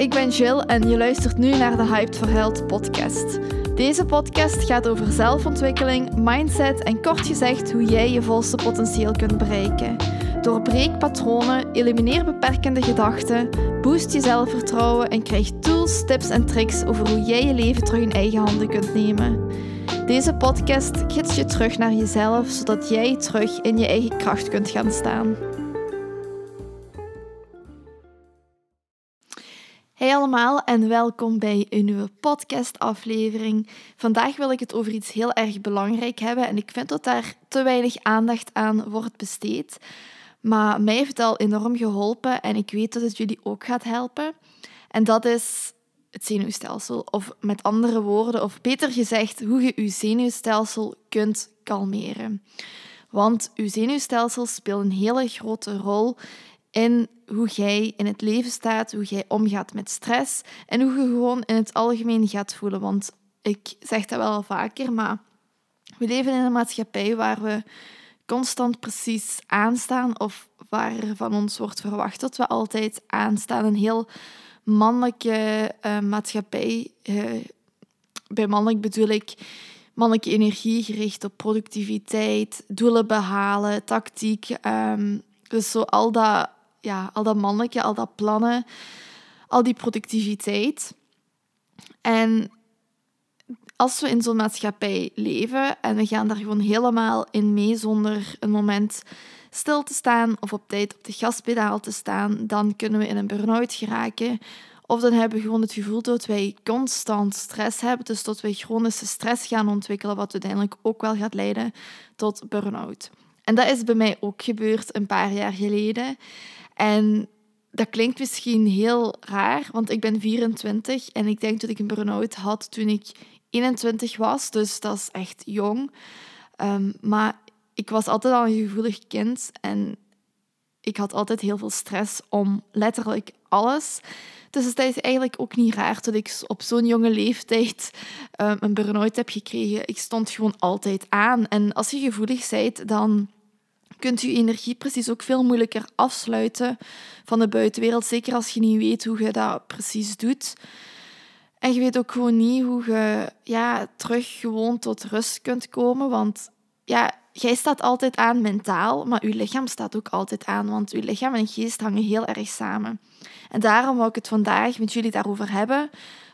ik ben Jill en je luistert nu naar de Hyped for Health podcast. Deze podcast gaat over zelfontwikkeling, mindset en kort gezegd hoe jij je volste potentieel kunt bereiken. Doorbreek patronen, elimineer beperkende gedachten, boost je zelfvertrouwen en krijg tools, tips en tricks over hoe jij je leven terug in eigen handen kunt nemen. Deze podcast gids je terug naar jezelf, zodat jij terug in je eigen kracht kunt gaan staan. Hey allemaal en welkom bij een nieuwe podcastaflevering. Vandaag wil ik het over iets heel erg belangrijk hebben en ik vind dat daar te weinig aandacht aan wordt besteed. Maar mij heeft het al enorm geholpen en ik weet dat het jullie ook gaat helpen. En dat is het zenuwstelsel. Of met andere woorden, of beter gezegd, hoe je je zenuwstelsel kunt kalmeren. Want uw zenuwstelsel speelt een hele grote rol in hoe jij in het leven staat, hoe jij omgaat met stress en hoe je gewoon in het algemeen gaat voelen. Want ik zeg dat wel vaker, maar we leven in een maatschappij waar we constant precies aanstaan of waar van ons wordt verwacht dat we altijd aanstaan. Een heel mannelijke uh, maatschappij. Uh, bij mannelijk bedoel ik mannelijke energie gericht op productiviteit, doelen behalen, tactiek. Um, dus zo al dat ja, al dat mannelijke, al dat plannen, al die productiviteit. En als we in zo'n maatschappij leven en we gaan daar gewoon helemaal in mee zonder een moment stil te staan of op tijd op de gaspedaal te staan, dan kunnen we in een burn-out geraken. Of dan hebben we gewoon het gevoel dat wij constant stress hebben, dus dat we chronische stress gaan ontwikkelen, wat uiteindelijk ook wel gaat leiden tot burn-out. En dat is bij mij ook gebeurd een paar jaar geleden. En dat klinkt misschien heel raar, want ik ben 24 en ik denk dat ik een burn-out had toen ik 21 was. Dus dat is echt jong. Um, maar ik was altijd al een gevoelig kind en ik had altijd heel veel stress om letterlijk alles. Dus het is eigenlijk ook niet raar dat ik op zo'n jonge leeftijd um, een burn-out heb gekregen. Ik stond gewoon altijd aan. En als je gevoelig bent, dan kunt je energie precies ook veel moeilijker afsluiten van de buitenwereld. Zeker als je niet weet hoe je dat precies doet. En je weet ook gewoon niet hoe je ja, terug gewoon tot rust kunt komen. Want ja, jij staat altijd aan mentaal, maar je lichaam staat ook altijd aan. Want je lichaam en geest hangen heel erg samen. En daarom wil ik het vandaag met jullie daarover hebben.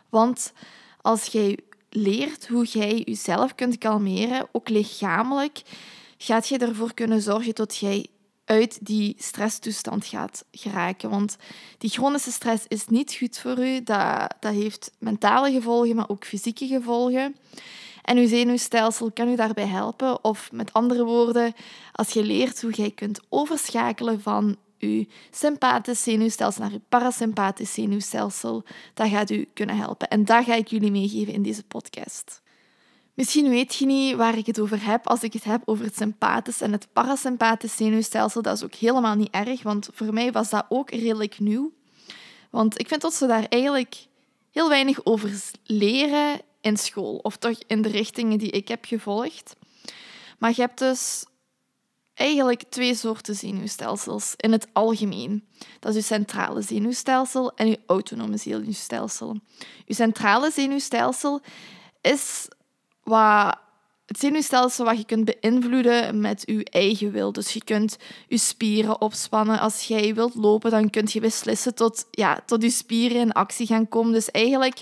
Want als jij leert hoe jij jezelf kunt kalmeren, ook lichamelijk, gaat je ervoor kunnen zorgen dat jij uit die stresstoestand gaat geraken. Want die chronische stress is niet goed voor u. Dat, dat heeft mentale gevolgen, maar ook fysieke gevolgen. En uw zenuwstelsel kan u daarbij helpen. Of met andere woorden, als je leert hoe jij kunt overschakelen van uw sympathisch zenuwstelsel naar uw parasympathisch zenuwstelsel, dat gaat u kunnen helpen. En dat ga ik jullie meegeven in deze podcast. Misschien weet je niet waar ik het over heb als ik het heb over het sympathisch en het parasympathisch zenuwstelsel. Dat is ook helemaal niet erg, want voor mij was dat ook redelijk nieuw. Want ik vind dat ze daar eigenlijk heel weinig over leren in school, of toch in de richtingen die ik heb gevolgd. Maar je hebt dus eigenlijk twee soorten zenuwstelsels in het algemeen. Dat is je centrale zenuwstelsel en je autonome zenuwstelsel. Je centrale zenuwstelsel is wat het zenuwstelsel wat je kunt beïnvloeden met je eigen wil. Dus je kunt je spieren opspannen. Als jij wilt lopen, dan kun je beslissen tot, ja, tot je spieren in actie gaan komen. Dus eigenlijk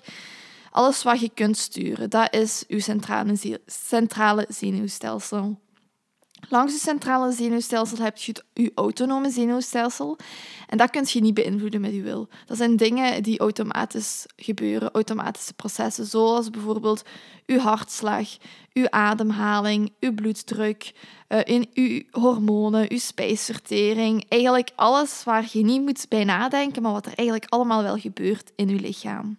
alles wat je kunt sturen, dat is je centrale, centrale zenuwstelsel. Langs je centrale zenuwstelsel heb je je autonome zenuwstelsel. En dat kun je niet beïnvloeden met je wil. Dat zijn dingen die automatisch gebeuren, automatische processen, zoals bijvoorbeeld je hartslag, je ademhaling, je bloeddruk, uh, in je hormonen, je spijsvertering. Eigenlijk alles waar je niet moet bij nadenken, maar wat er eigenlijk allemaal wel gebeurt in je lichaam.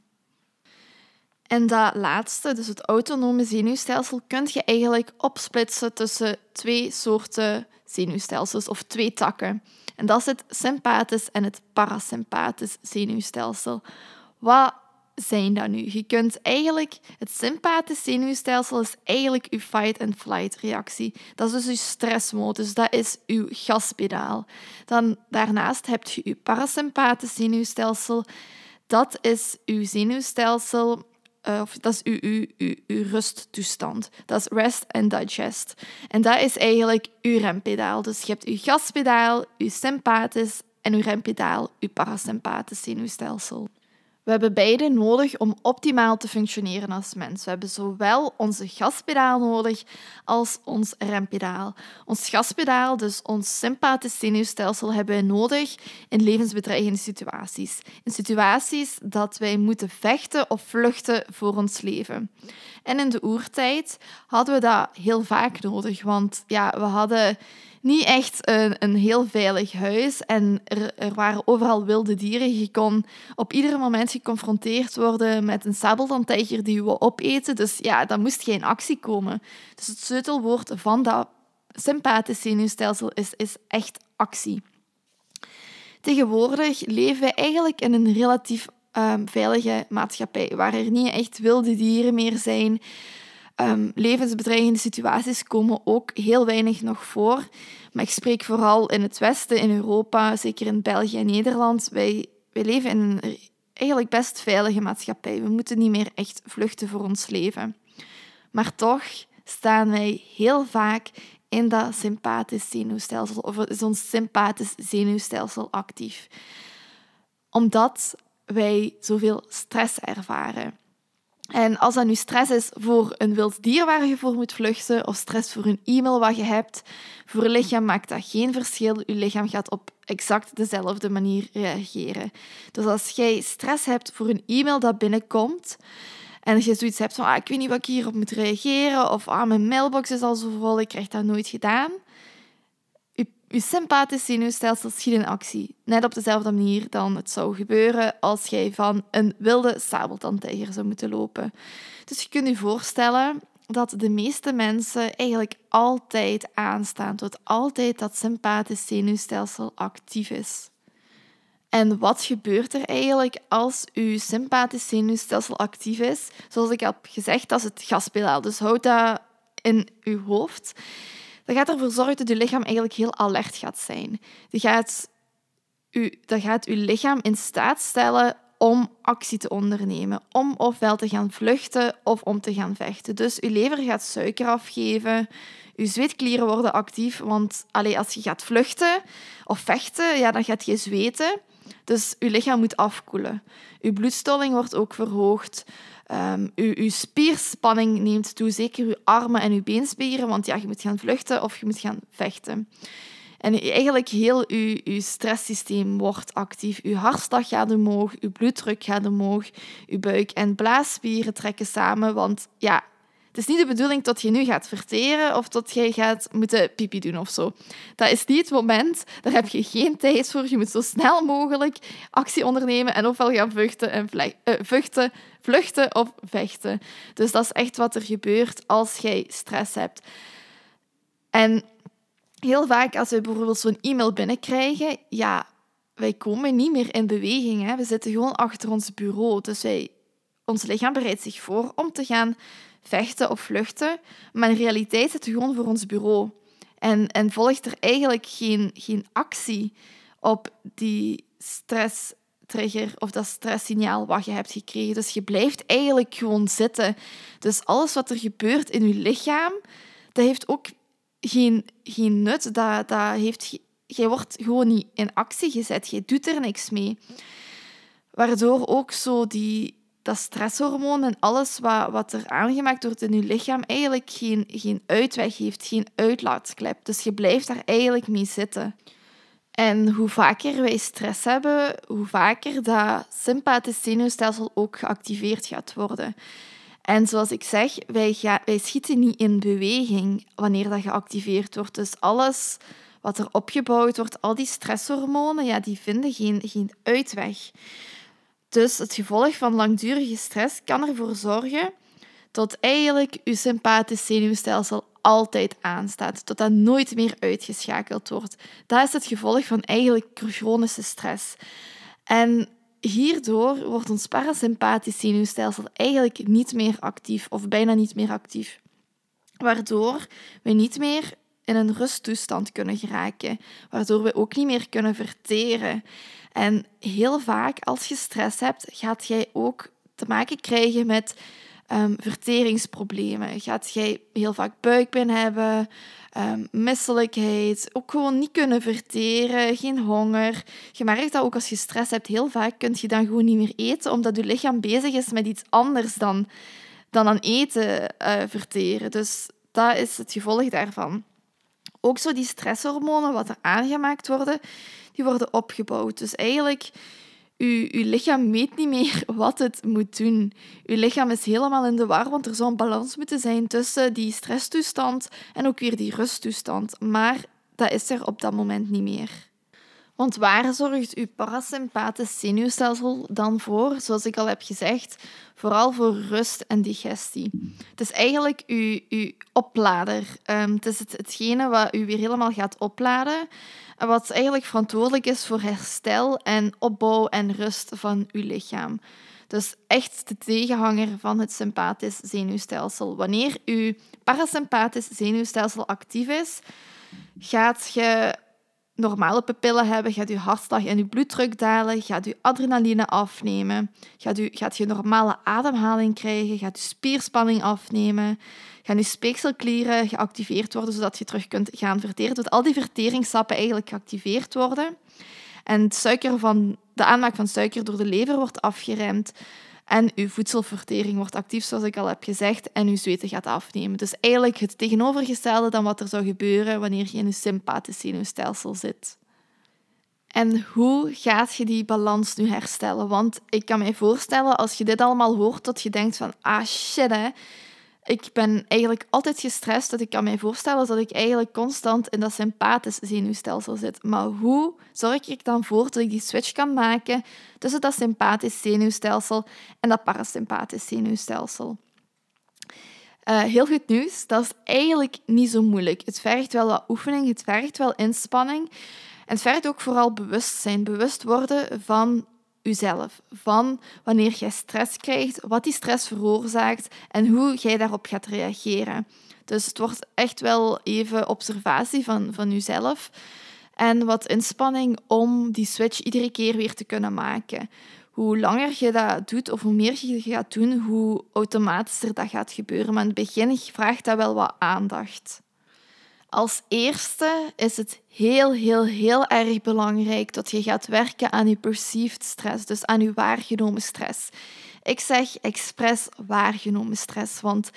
En dat laatste, dus het autonome zenuwstelsel, kun je eigenlijk opsplitsen tussen twee soorten zenuwstelsels of twee takken. En dat is het sympathisch en het parasympathisch zenuwstelsel. Wat zijn dat nu? Je kunt eigenlijk, het sympathisch zenuwstelsel is eigenlijk je fight-and-flight reactie. Dat is dus je stressmodus, dat is je gaspedaal. Dan daarnaast heb je je parasympathisch zenuwstelsel Dat is uw zenuwstelsel uh, of dat is uw, uw, uw, uw rusttoestand. Dat is rest and digest. En dat is eigenlijk uw rempedaal. Dus je hebt uw gaspedaal, uw sympathisch en uw rempedaal, uw parasympathisch zenuwstelsel. We hebben beide nodig om optimaal te functioneren als mens. We hebben zowel onze gaspedaal nodig als ons rempedaal. Ons gaspedaal, dus ons sympathisch zenuwstelsel, hebben we nodig in levensbedreigende situaties. In situaties dat wij moeten vechten of vluchten voor ons leven. En in de oertijd hadden we dat heel vaak nodig, want ja, we hadden niet echt een, een heel veilig huis. En er, er, waren overal wilde dieren. Je kon op ieder moment geconfronteerd worden met een sabeltandtijger die je opeten. Dus ja, dan moest geen actie komen. Dus het sleutelwoord van dat sympathisch zenuwstelsel is, is echt actie. Tegenwoordig leven we eigenlijk in een relatief um, veilige maatschappij, waar er niet echt wilde dieren meer zijn. Um, levensbedreigende situaties komen ook heel weinig nog voor. Maar ik spreek vooral in het Westen, in Europa, zeker in België en Nederland. Wij, wij leven in een eigenlijk best veilige maatschappij. We moeten niet meer echt vluchten voor ons leven. Maar toch staan wij heel vaak in dat sympathisch zenuwstelsel, of is ons sympathisch zenuwstelsel actief. Omdat wij zoveel stress ervaren. En als dat nu stress is voor een wild dier waar je voor moet vluchten, of stress voor een e-mail wat je hebt, voor je lichaam maakt dat geen verschil. Je lichaam gaat op exact dezelfde manier reageren. Dus als jij stress hebt voor een e-mail dat binnenkomt, en je zoiets hebt van, ah, ik weet niet wat ik hierop moet reageren, of ah, mijn mailbox is al zo vol, ik krijg dat nooit gedaan, je sympathische zenuwstelsel schiet in actie. Net op dezelfde manier dan het zou gebeuren als jij van een wilde sabeltandtijger zou moeten lopen. Dus je kunt je voorstellen dat de meeste mensen eigenlijk altijd aanstaan, tot altijd dat sympathisch zenuwstelsel actief is. En wat gebeurt er eigenlijk als uw sympathisch zenuwstelsel actief is? Zoals ik heb gezegd, dat is het gaspedaal. Dus houd dat in uw hoofd dat gaat ervoor zorgen dat je lichaam eigenlijk heel alert gaat zijn. Dat gaat, u, dat gaat uw lichaam in staat stellen om actie te ondernemen. Om ofwel te gaan vluchten of om te gaan vechten. Dus uw lever gaat suiker afgeven. Uw zweetklieren worden actief. Want allee, als je gaat vluchten of vechten, ja, dan gaat je zweten. Dus uw lichaam moet afkoelen. Uw bloedstolling wordt ook verhoogd. Um, uw, spierspanning neemt toe, zeker uw armen en uw beenspieren, want ja, je moet gaan vluchten of je moet gaan vechten. En eigenlijk heel uw, uw stresssysteem wordt actief. Uw hartslag gaat omhoog, uw bloeddruk gaat omhoog, uw buik- en blaasspieren trekken samen, want ja, het is niet de bedoeling dat je nu gaat verteren of dat je gaat moeten pipi doen of zo. Dat is niet het moment. Daar heb je geen tijd voor. Je moet zo snel mogelijk actie ondernemen en ofwel gaan vluchten, en uh, vluchten of vechten. Dus dat is echt wat er gebeurt als jij stress hebt. En heel vaak als we bijvoorbeeld zo'n e-mail binnenkrijgen, ja, wij komen niet meer in beweging. Hè. We zitten gewoon achter ons bureau. Dus wij, ons lichaam bereidt zich voor om te gaan vechten of vluchten. Maar in realiteit zit het gewoon voor ons bureau. En, en volgt er eigenlijk geen, geen actie op die stresstrigger of dat stresssignaal wat je hebt gekregen. Dus je blijft eigenlijk gewoon zitten. Dus alles wat er gebeurt in je lichaam, dat heeft ook geen, geen nut. Dat, dat heeft, jij wordt gewoon niet in actie gezet. Je doet er niks mee. Waardoor ook zo die, dat stresshormoon en alles wat, wat er aangemaakt wordt in je lichaam eigenlijk geen, geen uitweg heeft, geen uitlaatklep. Dus je blijft daar eigenlijk mee zitten. En hoe vaker wij stress hebben, hoe vaker dat sympathisch zenuwstelsel ook geactiveerd gaat worden. En zoals ik zeg, wij, wij schieten niet in beweging wanneer dat geactiveerd wordt. Dus alles wat er opgebouwd wordt, al die stresshormonen, ja, die vinden geen, geen uitweg. Dus het gevolg van langdurige stress kan ervoor zorgen dat eigenlijk je sympathisch zenuwstelsel altijd aanstaat, tot dat nooit meer uitgeschakeld wordt. Dat is het gevolg van eigenlijk chronische stress. En hierdoor wordt ons parasympathisch zenuwstelsel eigenlijk niet meer actief of bijna niet meer actief. Waardoor we niet meer in een rusttoestand kunnen geraken, waardoor we ook niet meer kunnen verteren. En heel vaak, als je stress hebt, gaat jij ook te maken krijgen met um, verteringsproblemen. Gaat jij heel vaak buikpijn hebben, um, misselijkheid, ook gewoon niet kunnen verteren, geen honger. Je merkt dat ook als je stress hebt, heel vaak kun je dan gewoon niet meer eten, omdat je lichaam bezig is met iets anders dan, dan aan eten uh, verteren. Dus dat is het gevolg daarvan. Ook zo die stresshormonen, wat er aangemaakt worden, die worden opgebouwd. Dus eigenlijk uw, uw lichaam weet niet meer wat het moet doen. Uw lichaam is helemaal in de war, want er zou een balans moeten zijn tussen die stresstoestand en ook weer die rusttoestand. Maar dat is er op dat moment niet meer. Want waar zorgt uw parasympathisch zenuwstelsel dan voor? Zoals ik al heb gezegd, vooral voor rust en digestie. Het is eigenlijk uw, uw oplader. Um, het is het, hetgene wat u weer helemaal gaat opladen en wat eigenlijk verantwoordelijk is voor herstel en opbouw en rust van uw lichaam. Dus echt de tegenhanger van het sympathisch zenuwstelsel. Wanneer uw parasympathisch zenuwstelsel actief is, gaat je normale pupillen hebben, gaat je hartslag en je bloeddruk dalen, gaat je adrenaline afnemen, gaat je, gaat je normale ademhaling krijgen, gaat je spierspanning afnemen, gaan je speekselklieren geactiveerd worden, zodat je terug kunt gaan verteren. Dat al die verteringssappen eigenlijk geactiveerd worden. En suiker van, de aanmaak van suiker door de lever wordt afgeremd. En uw voedselvertering wordt actief, zoals ik al heb gezegd, en uw zweten gaat afnemen. Dus eigenlijk het tegenovergestelde dan wat er zou gebeuren wanneer je in een sympathisch zenuwstelsel zit. En hoe gaat je die balans nu herstellen? Want ik kan mij voorstellen, als je dit allemaal hoort, dat je denkt van, ah shit hè, ik ben eigenlijk altijd gestrest. Dat ik kan mij voorstellen dat ik eigenlijk constant in dat sympathisch zenuwstelsel zit. Maar hoe zorg ik dan voor dat ik die switch kan maken tussen dat sympathisch zenuwstelsel en dat parasympathisch zenuwstelsel? Uh, heel goed nieuws, dat is eigenlijk niet zo moeilijk. Het vergt wel wat oefening, het vergt wel inspanning. En het vergt ook vooral bewustzijn. Bewust worden van jezelf. Van wanneer jij stress krijgt, wat die stress veroorzaakt en hoe jij daarop gaat reageren. Dus het wordt echt wel even observatie van, van jezelf en wat inspanning om die switch iedere keer weer te kunnen maken. Hoe langer je dat doet of hoe meer je gaat doen, hoe automatischer dat gaat gebeuren. Maar in het begin vraagt dat wel wat aandacht. Als eerste is het heel, heel, heel erg belangrijk dat je gaat werken aan je perceived stress, dus aan je waargenomen stress. Ik zeg expres waargenomen stress, want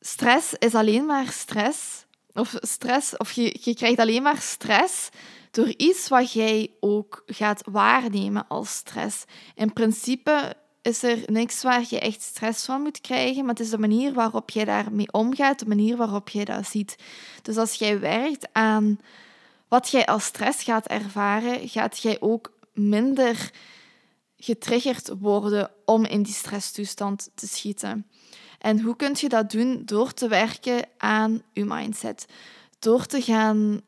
stress is alleen maar stress, of stress, of je, je krijgt alleen maar stress door iets wat jij ook gaat waarnemen als stress. In principe is er niks waar je echt stress van moet krijgen, maar het is de manier waarop je daarmee omgaat, de manier waarop je dat ziet. Dus als jij werkt aan wat jij als stress gaat ervaren, gaat jij ook minder getriggerd worden om in die stresstoestand te schieten. En hoe kun je dat doen? Door te werken aan je mindset. Door te gaan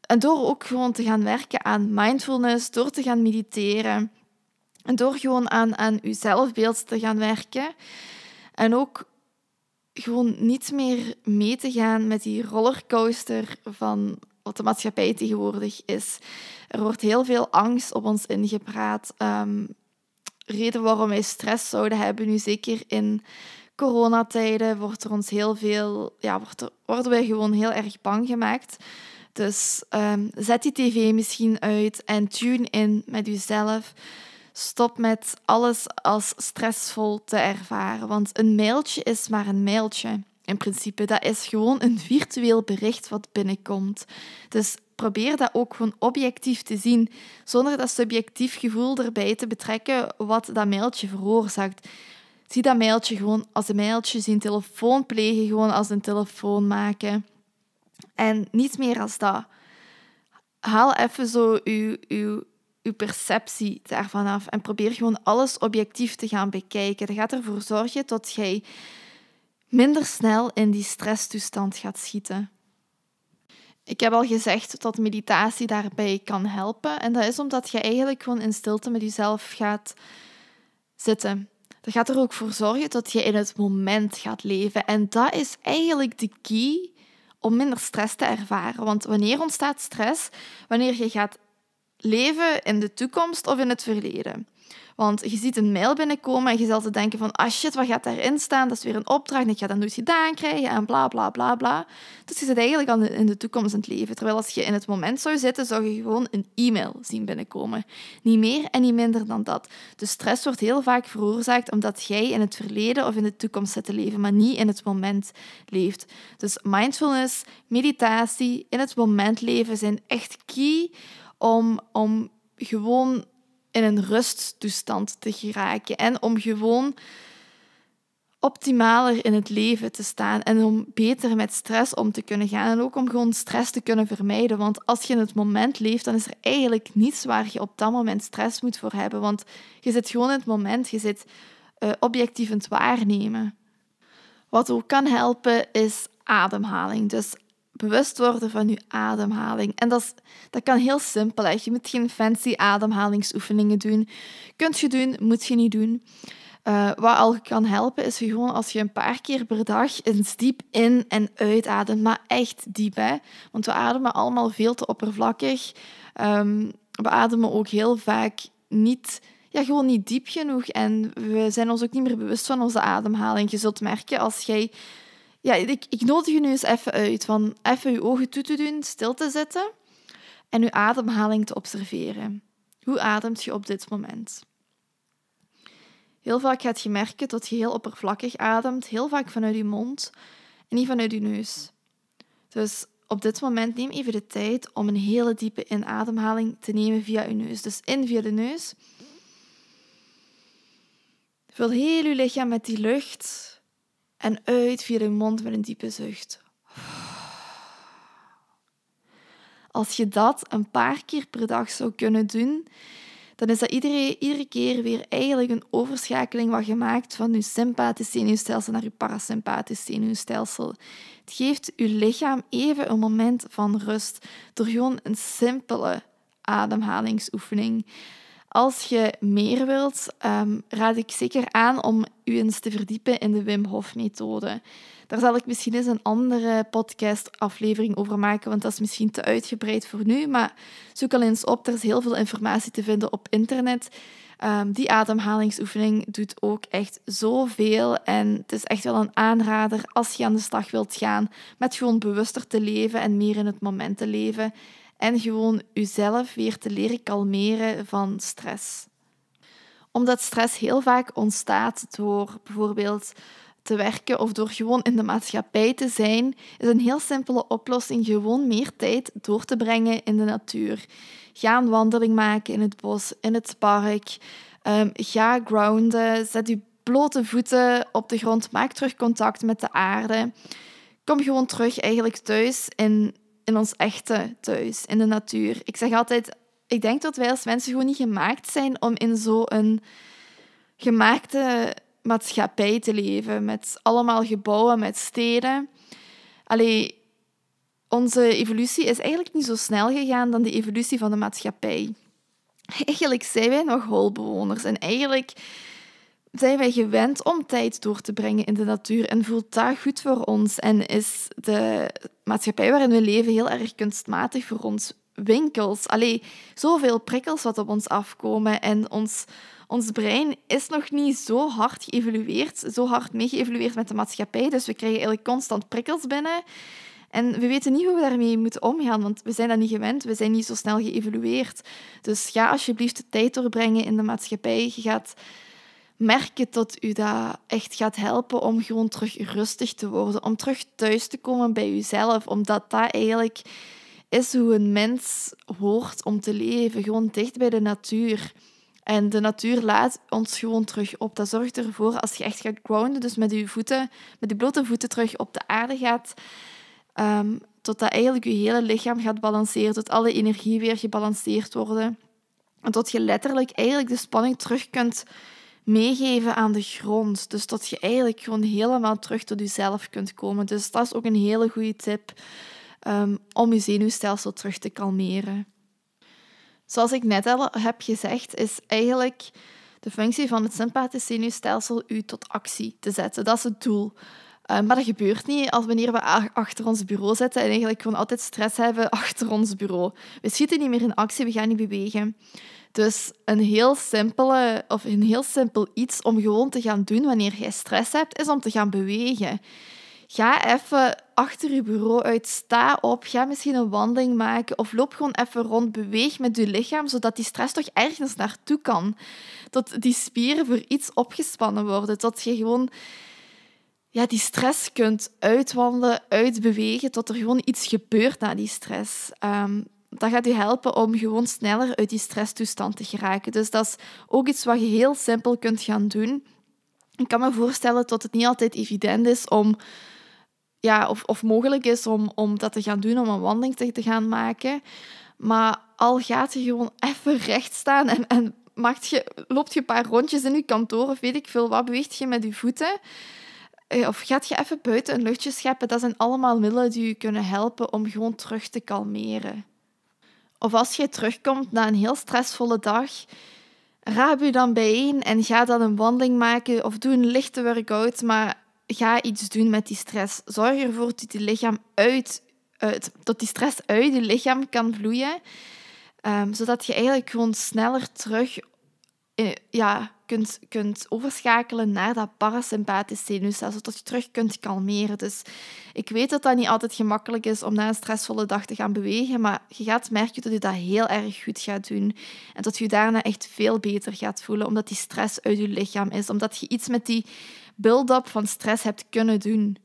en door ook gewoon te gaan werken aan mindfulness, door te gaan mediteren, door gewoon aan, aan je zelfbeeld te gaan werken en ook gewoon niet meer mee te gaan met die rollercoaster van wat de maatschappij tegenwoordig is. Er wordt heel veel angst op ons ingepraat. Um, reden waarom wij stress zouden hebben, nu zeker in coronatijden, wordt er ons heel veel, ja, wordt er, worden wij gewoon heel erg bang gemaakt. Dus um, zet die tv misschien uit en tune in met jezelf. Stop met alles als stressvol te ervaren, want een mailtje is maar een mailtje. In principe, dat is gewoon een virtueel bericht wat binnenkomt. Dus probeer dat ook gewoon objectief te zien, zonder dat subjectief gevoel erbij te betrekken wat dat mailtje veroorzaakt. Zie dat mailtje gewoon als een mailtje, zie een telefoon plegen gewoon als een telefoon maken. En niet meer als dat. Haal even zo uw, uw je perceptie daarvan af en probeer gewoon alles objectief te gaan bekijken. Dat gaat ervoor zorgen dat jij minder snel in die stresstoestand gaat schieten. Ik heb al gezegd dat meditatie daarbij kan helpen. En dat is omdat je eigenlijk gewoon in stilte met jezelf gaat zitten. Dat gaat er ook voor zorgen dat je in het moment gaat leven. En dat is eigenlijk de key om minder stress te ervaren. Want wanneer ontstaat stress? Wanneer je gaat leven in de toekomst of in het verleden. Want je ziet een mail binnenkomen en je zal te denken van, ah shit, wat gaat daarin staan? Dat is weer een opdracht en ik ga dat nooit gedaan krijgen en bla bla bla bla. Dus je zit eigenlijk al in de toekomst in het leven. Terwijl als je in het moment zou zitten, zou je gewoon een e-mail zien binnenkomen. Niet meer en niet minder dan dat. Dus stress wordt heel vaak veroorzaakt omdat jij in het verleden of in de toekomst zit te leven, maar niet in het moment leeft. Dus mindfulness, meditatie, in het moment leven zijn echt key om, om gewoon in een rusttoestand te geraken en om gewoon optimaler in het leven te staan en om beter met stress om te kunnen gaan en ook om gewoon stress te kunnen vermijden. Want als je in het moment leeft, dan is er eigenlijk niets waar je op dat moment stress moet voor hebben. Want je zit gewoon in het moment, je zit uh, objectief in het waarnemen. Wat ook kan helpen is ademhaling. Dus bewust worden van je ademhaling. En dat, is, dat kan heel simpel. Hè. Je moet geen fancy ademhalingsoefeningen doen. Kunt je doen, moet je niet doen. Uh, wat al kan helpen, is gewoon als je een paar keer per dag eens diep in- en uitademt. Maar echt diep, hè. Want we ademen allemaal veel te oppervlakkig. Um, we ademen ook heel vaak niet... Ja, gewoon niet diep genoeg. En we zijn ons ook niet meer bewust van onze ademhaling. Je zult merken als jij ja, ik, ik nodig je nu eens even uit van even je ogen toe te doen, stil te zetten en je ademhaling te observeren. Hoe ademt je op dit moment? Heel vaak gaat je merken dat je heel oppervlakkig ademt, heel vaak vanuit je mond en niet vanuit je neus. Dus op dit moment neem even de tijd om een hele diepe inademhaling te nemen via je neus. Dus in via de neus. Vul heel je lichaam met die lucht en uit via de mond met een diepe zucht. Als je dat een paar keer per dag zou kunnen doen, dan is dat iedere, iedere keer weer eigenlijk een overschakeling wat je van je sympathisch zenuwstelsel naar je parasympathisch zenuwstelsel. Het geeft je lichaam even een moment van rust door gewoon een simpele ademhalingsoefening. Als je meer wilt, um, raad ik zeker aan om u eens te verdiepen in de Wim Hof-methode. Daar zal ik misschien eens een andere podcast-aflevering over maken, want dat is misschien te uitgebreid voor nu. Maar zoek al eens op, er is heel veel informatie te vinden op internet. Um, die ademhalingsoefening doet ook echt zoveel. En het is echt wel een aanrader als je aan de slag wilt gaan met gewoon bewuster te leven en meer in het moment te leven en gewoon jezelf weer te leren kalmeren van stress. Omdat stress heel vaak ontstaat door bijvoorbeeld te werken of door gewoon in de maatschappij te zijn, is een heel simpele oplossing gewoon meer tijd door te brengen in de natuur. Ga een wandeling maken in het bos, in het park. Um, ga grounden, zet je blote voeten op de grond, maak terug contact met de aarde. Kom gewoon terug eigenlijk thuis in in ons echte thuis, in de natuur. Ik zeg altijd, ik denk dat wij als mensen gewoon niet gemaakt zijn om in zo'n gemaakte maatschappij te leven, met allemaal gebouwen, met steden. Allee, onze evolutie is eigenlijk niet zo snel gegaan dan de evolutie van de maatschappij. Eigenlijk zijn wij nog holbewoners en eigenlijk zijn wij gewend om tijd door te brengen in de natuur en voelt dat goed voor ons en is de maatschappij waarin we leven heel erg kunstmatig voor ons. Winkels, allee, zoveel prikkels wat op ons afkomen en ons, ons brein is nog niet zo hard geëvolueerd, zo hard mee geëvolueerd met de maatschappij, dus we krijgen eigenlijk constant prikkels binnen. En we weten niet hoe we daarmee moeten omgaan, want we zijn dat niet gewend, we zijn niet zo snel geëvolueerd. Dus ga alsjeblieft de tijd doorbrengen in de maatschappij. Je gaat merken dat u dat echt gaat helpen om gewoon terug rustig te worden, om terug thuis te komen bij uzelf, omdat dat eigenlijk is hoe een mens hoort om te leven, gewoon dicht bij de natuur. En de natuur laat ons gewoon terug op. Dat zorgt ervoor, als je echt gaat grounden, dus met je voeten, met je blote voeten terug op de aarde gaat, um, tot dat eigenlijk je hele lichaam gaat balanceren, tot alle energie weer gebalanceerd worden. En tot je letterlijk eigenlijk de spanning terug kunt meegeven aan de grond. Dus dat je eigenlijk gewoon helemaal terug tot jezelf kunt komen. Dus dat is ook een hele goede tip um, om je zenuwstelsel terug te kalmeren. Zoals ik net al heb gezegd, is eigenlijk de functie van het sympathisch zenuwstelsel u tot actie te zetten. Dat is het doel. Uh, maar dat gebeurt niet als wanneer we achter ons bureau zitten en eigenlijk gewoon altijd stress hebben achter ons bureau. We schieten niet meer in actie, we gaan niet bewegen. Dus een heel, simpele, of een heel simpel iets om gewoon te gaan doen wanneer jij stress hebt, is om te gaan bewegen. Ga even achter je bureau uit, sta op, ga misschien een wandeling maken of loop gewoon even rond, beweeg met je lichaam, zodat die stress toch ergens naartoe kan. Tot die spieren voor iets opgespannen worden, tot je gewoon ja, die stress kunt uitwandelen, uitbewegen, tot er gewoon iets gebeurt na die stress. Um, dat gaat je helpen om gewoon sneller uit die stresstoestand te geraken. Dus dat is ook iets wat je heel simpel kunt gaan doen. Ik kan me voorstellen dat het niet altijd evident is om, ja, of, of mogelijk is om, om dat te gaan doen, om een wandeling te, gaan maken. Maar al gaat je gewoon even recht staan en, en je, loopt je een paar rondjes in je kantoor of weet ik veel wat, beweegt je met je voeten of gaat je even buiten een luchtje scheppen, dat zijn allemaal middelen die je kunnen helpen om gewoon terug te kalmeren. Of als je terugkomt na een heel stressvolle dag, raap je dan bijeen en ga dan een wandeling maken of doe een lichte workout, maar ga iets doen met die stress. Zorg ervoor dat die, lichaam uit, dat die stress uit je lichaam kan vloeien, um, zodat je eigenlijk gewoon sneller terug eh, ja, kunt, kunt overschakelen naar dat parasympathisch zenuwstelsel, zodat je terug kunt kalmeren. Dus ik weet dat dat niet altijd gemakkelijk is om na een stressvolle dag te gaan bewegen, maar je gaat merken dat je dat heel erg goed gaat doen en dat je je daarna echt veel beter gaat voelen, omdat die stress uit je lichaam is, omdat je iets met die build-up van stress hebt kunnen doen.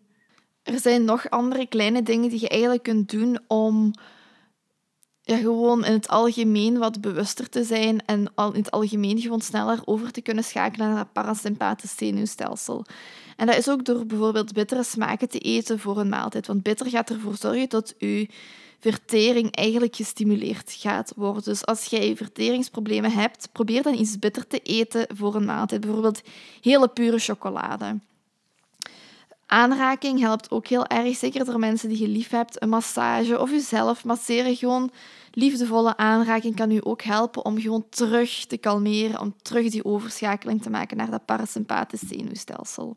Er zijn nog andere kleine dingen die je eigenlijk kunt doen om ja, gewoon in het algemeen wat bewuster te zijn en al in het algemeen gewoon sneller over te kunnen schakelen naar het parasympathisch zenuwstelsel. En dat is ook door bijvoorbeeld bittere smaken te eten voor een maaltijd. Want bitter gaat ervoor zorgen dat je vertering eigenlijk gestimuleerd gaat worden. Dus als jij verteringsproblemen hebt, probeer dan iets bitter te eten voor een maaltijd. Bijvoorbeeld hele pure chocolade. Aanraking helpt ook heel erg, zeker door mensen die je lief hebt. Een massage of jezelf masseren, gewoon liefdevolle aanraking kan u ook helpen om gewoon terug te kalmeren, om terug die overschakeling te maken naar dat parasympathisch zenuwstelsel.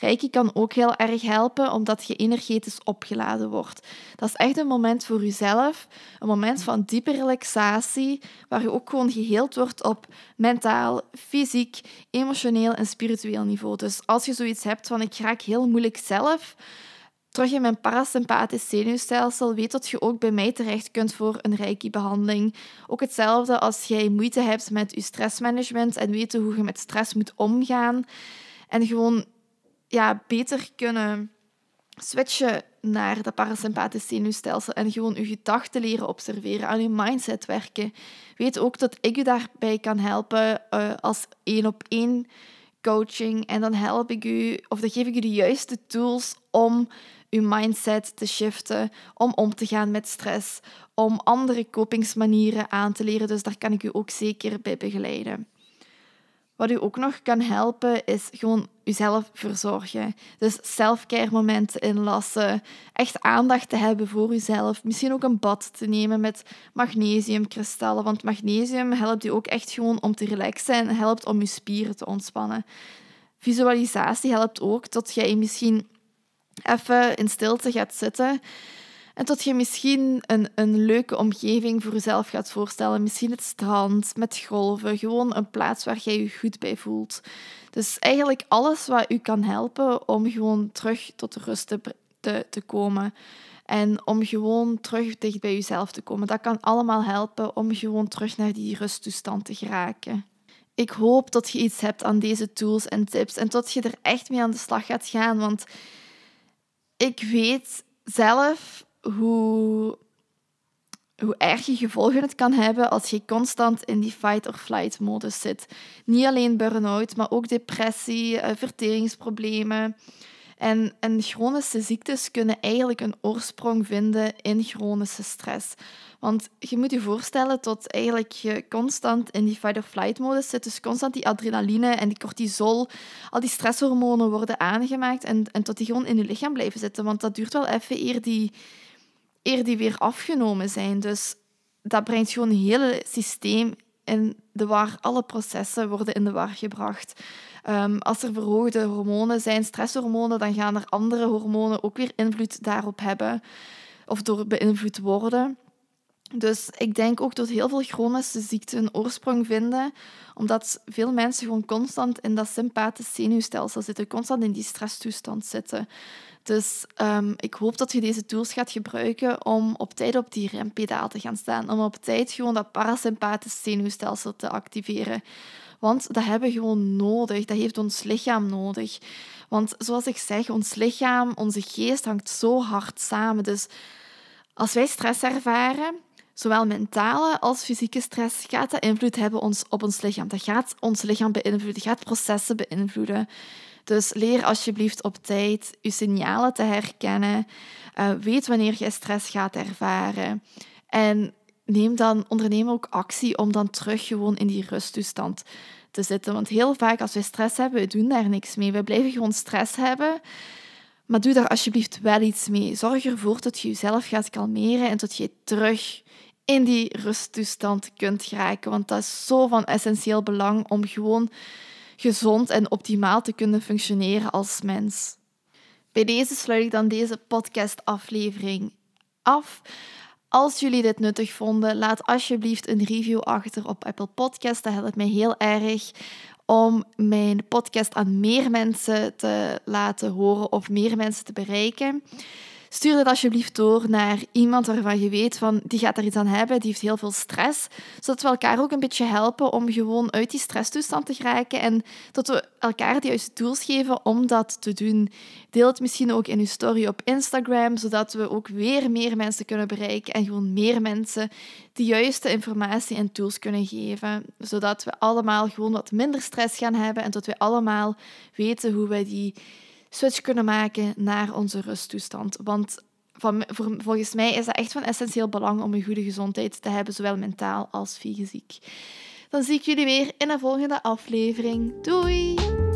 Reiki kan ook heel erg helpen omdat je energetisch opgeladen wordt. Dat is echt een moment voor jezelf, een moment van diepe relaxatie, waar je ook gewoon geheeld wordt op mentaal, fysiek, emotioneel en spiritueel niveau. Dus als je zoiets hebt van ik raak heel moeilijk zelf, terug in mijn parasympathisch zenuwstelsel, weet dat je ook bij mij terecht kunt voor een reiki-behandeling. Ook hetzelfde als jij moeite hebt met je stressmanagement en weten hoe je met stress moet omgaan. En gewoon ja, beter kunnen switchen naar dat parasympathisch zenuwstelsel en gewoon je gedachten leren observeren, aan je mindset werken. Weet ook dat ik je daarbij kan helpen uh, als één op één coaching. En dan help ik u, of dan geef ik u de juiste tools om uw mindset te shiften, om om te gaan met stress, om andere kopingsmanieren aan te leren. Dus daar kan ik u ook zeker bij begeleiden. Wat u ook nog kan helpen, is gewoon uzelf verzorgen. Dus self-care momenten inlassen. Echt aandacht te hebben voor uzelf. Misschien ook een bad te nemen met magnesiumkristallen. Want magnesium helpt u ook echt gewoon om te relaxen en helpt om uw spieren te ontspannen. Visualisatie helpt ook dat jij misschien even in stilte gaat zitten en dat je misschien een, een leuke omgeving voor jezelf gaat voorstellen. Misschien het strand met golven. Gewoon een plaats waar jij je goed bij voelt. Dus eigenlijk alles wat u kan helpen om gewoon terug tot de rust te, te, te komen. En om gewoon terug dicht bij jezelf te komen. Dat kan allemaal helpen om gewoon terug naar die rusttoestand te geraken. Ik hoop dat je iets hebt aan deze tools en tips en dat je er echt mee aan de slag gaat gaan. Want ik weet zelf hoe, hoe je gevolgen het kan hebben als je constant in die fight-or-flight-modus zit. Niet alleen burn-out, maar ook depressie, eh, verteringsproblemen. En, en chronische ziektes kunnen eigenlijk een oorsprong vinden in chronische stress. Want je moet je voorstellen dat eigenlijk je constant in die fight-or-flight-modus zit. Dus constant die adrenaline en die cortisol, al die stresshormonen worden aangemaakt en, en tot die gewoon in je lichaam blijven zitten. Want dat duurt wel even eer die, eer die weer afgenomen zijn. Dus dat brengt gewoon een hele systeem in de war. Alle processen worden in de war gebracht. Ehm, als er verhoogde hormonen zijn, stresshormonen, dan gaan er andere hormonen ook weer invloed daarop hebben of door beïnvloed worden. Dus ik denk ook dat heel veel chronische ziekten oorsprong vinden, omdat veel mensen gewoon constant in dat sympathisch zenuwstelsel zitten, constant in die stresstoestand zitten. Dus um, ik hoop dat je deze tools gaat gebruiken om op tijd op die rempedaal te gaan staan. Om op tijd gewoon dat parasympathisch zenuwstelsel te activeren. Want dat hebben we gewoon nodig. Dat heeft ons lichaam nodig. Want zoals ik zeg, ons lichaam, onze geest hangt zo hard samen. Dus als wij stress ervaren, zowel mentale als fysieke stress, gaat dat invloed hebben op ons lichaam. Dat gaat ons lichaam beïnvloeden, gaat processen beïnvloeden. Dus leer alsjeblieft op tijd je signalen te herkennen. Uh, weet wanneer je stress gaat ervaren. En neem dan, onderneem ook actie om dan terug gewoon in die rusttoestand te zitten. Want heel vaak als we stress hebben, we doen daar niks mee. We blijven gewoon stress hebben. Maar doe daar alsjeblieft wel iets mee. Zorg ervoor dat je jezelf gaat kalmeren en dat je terug in die rusttoestand kunt geraken. Want dat is zo van essentieel belang om gewoon gezond en optimaal te kunnen functioneren als mens. Bij deze sluit ik dan deze podcastaflevering af. Als jullie dit nuttig vonden, laat alsjeblieft een review achter op Apple Podcast. Dat helpt mij heel erg om mijn podcast aan meer mensen te laten horen of meer mensen te bereiken. Stuur dit alsjeblieft door naar iemand waarvan je weet van die gaat er iets aan hebben, die heeft heel veel stress, zodat we elkaar ook een beetje helpen om gewoon uit die stresstoestand te geraken en dat we elkaar de juiste tools geven om dat te doen. Deel het misschien ook in uw story op Instagram, zodat we ook weer meer mensen kunnen bereiken en gewoon meer mensen de juiste informatie en tools kunnen geven, zodat we allemaal gewoon wat minder stress gaan hebben en dat we allemaal weten hoe wij die switch kunnen maken naar onze rusttoestand. Want van, volgens mij is dat echt van essentieel belang om een goede gezondheid te hebben, zowel mentaal als fysiek. Dan zie ik jullie weer in de volgende aflevering. Doei!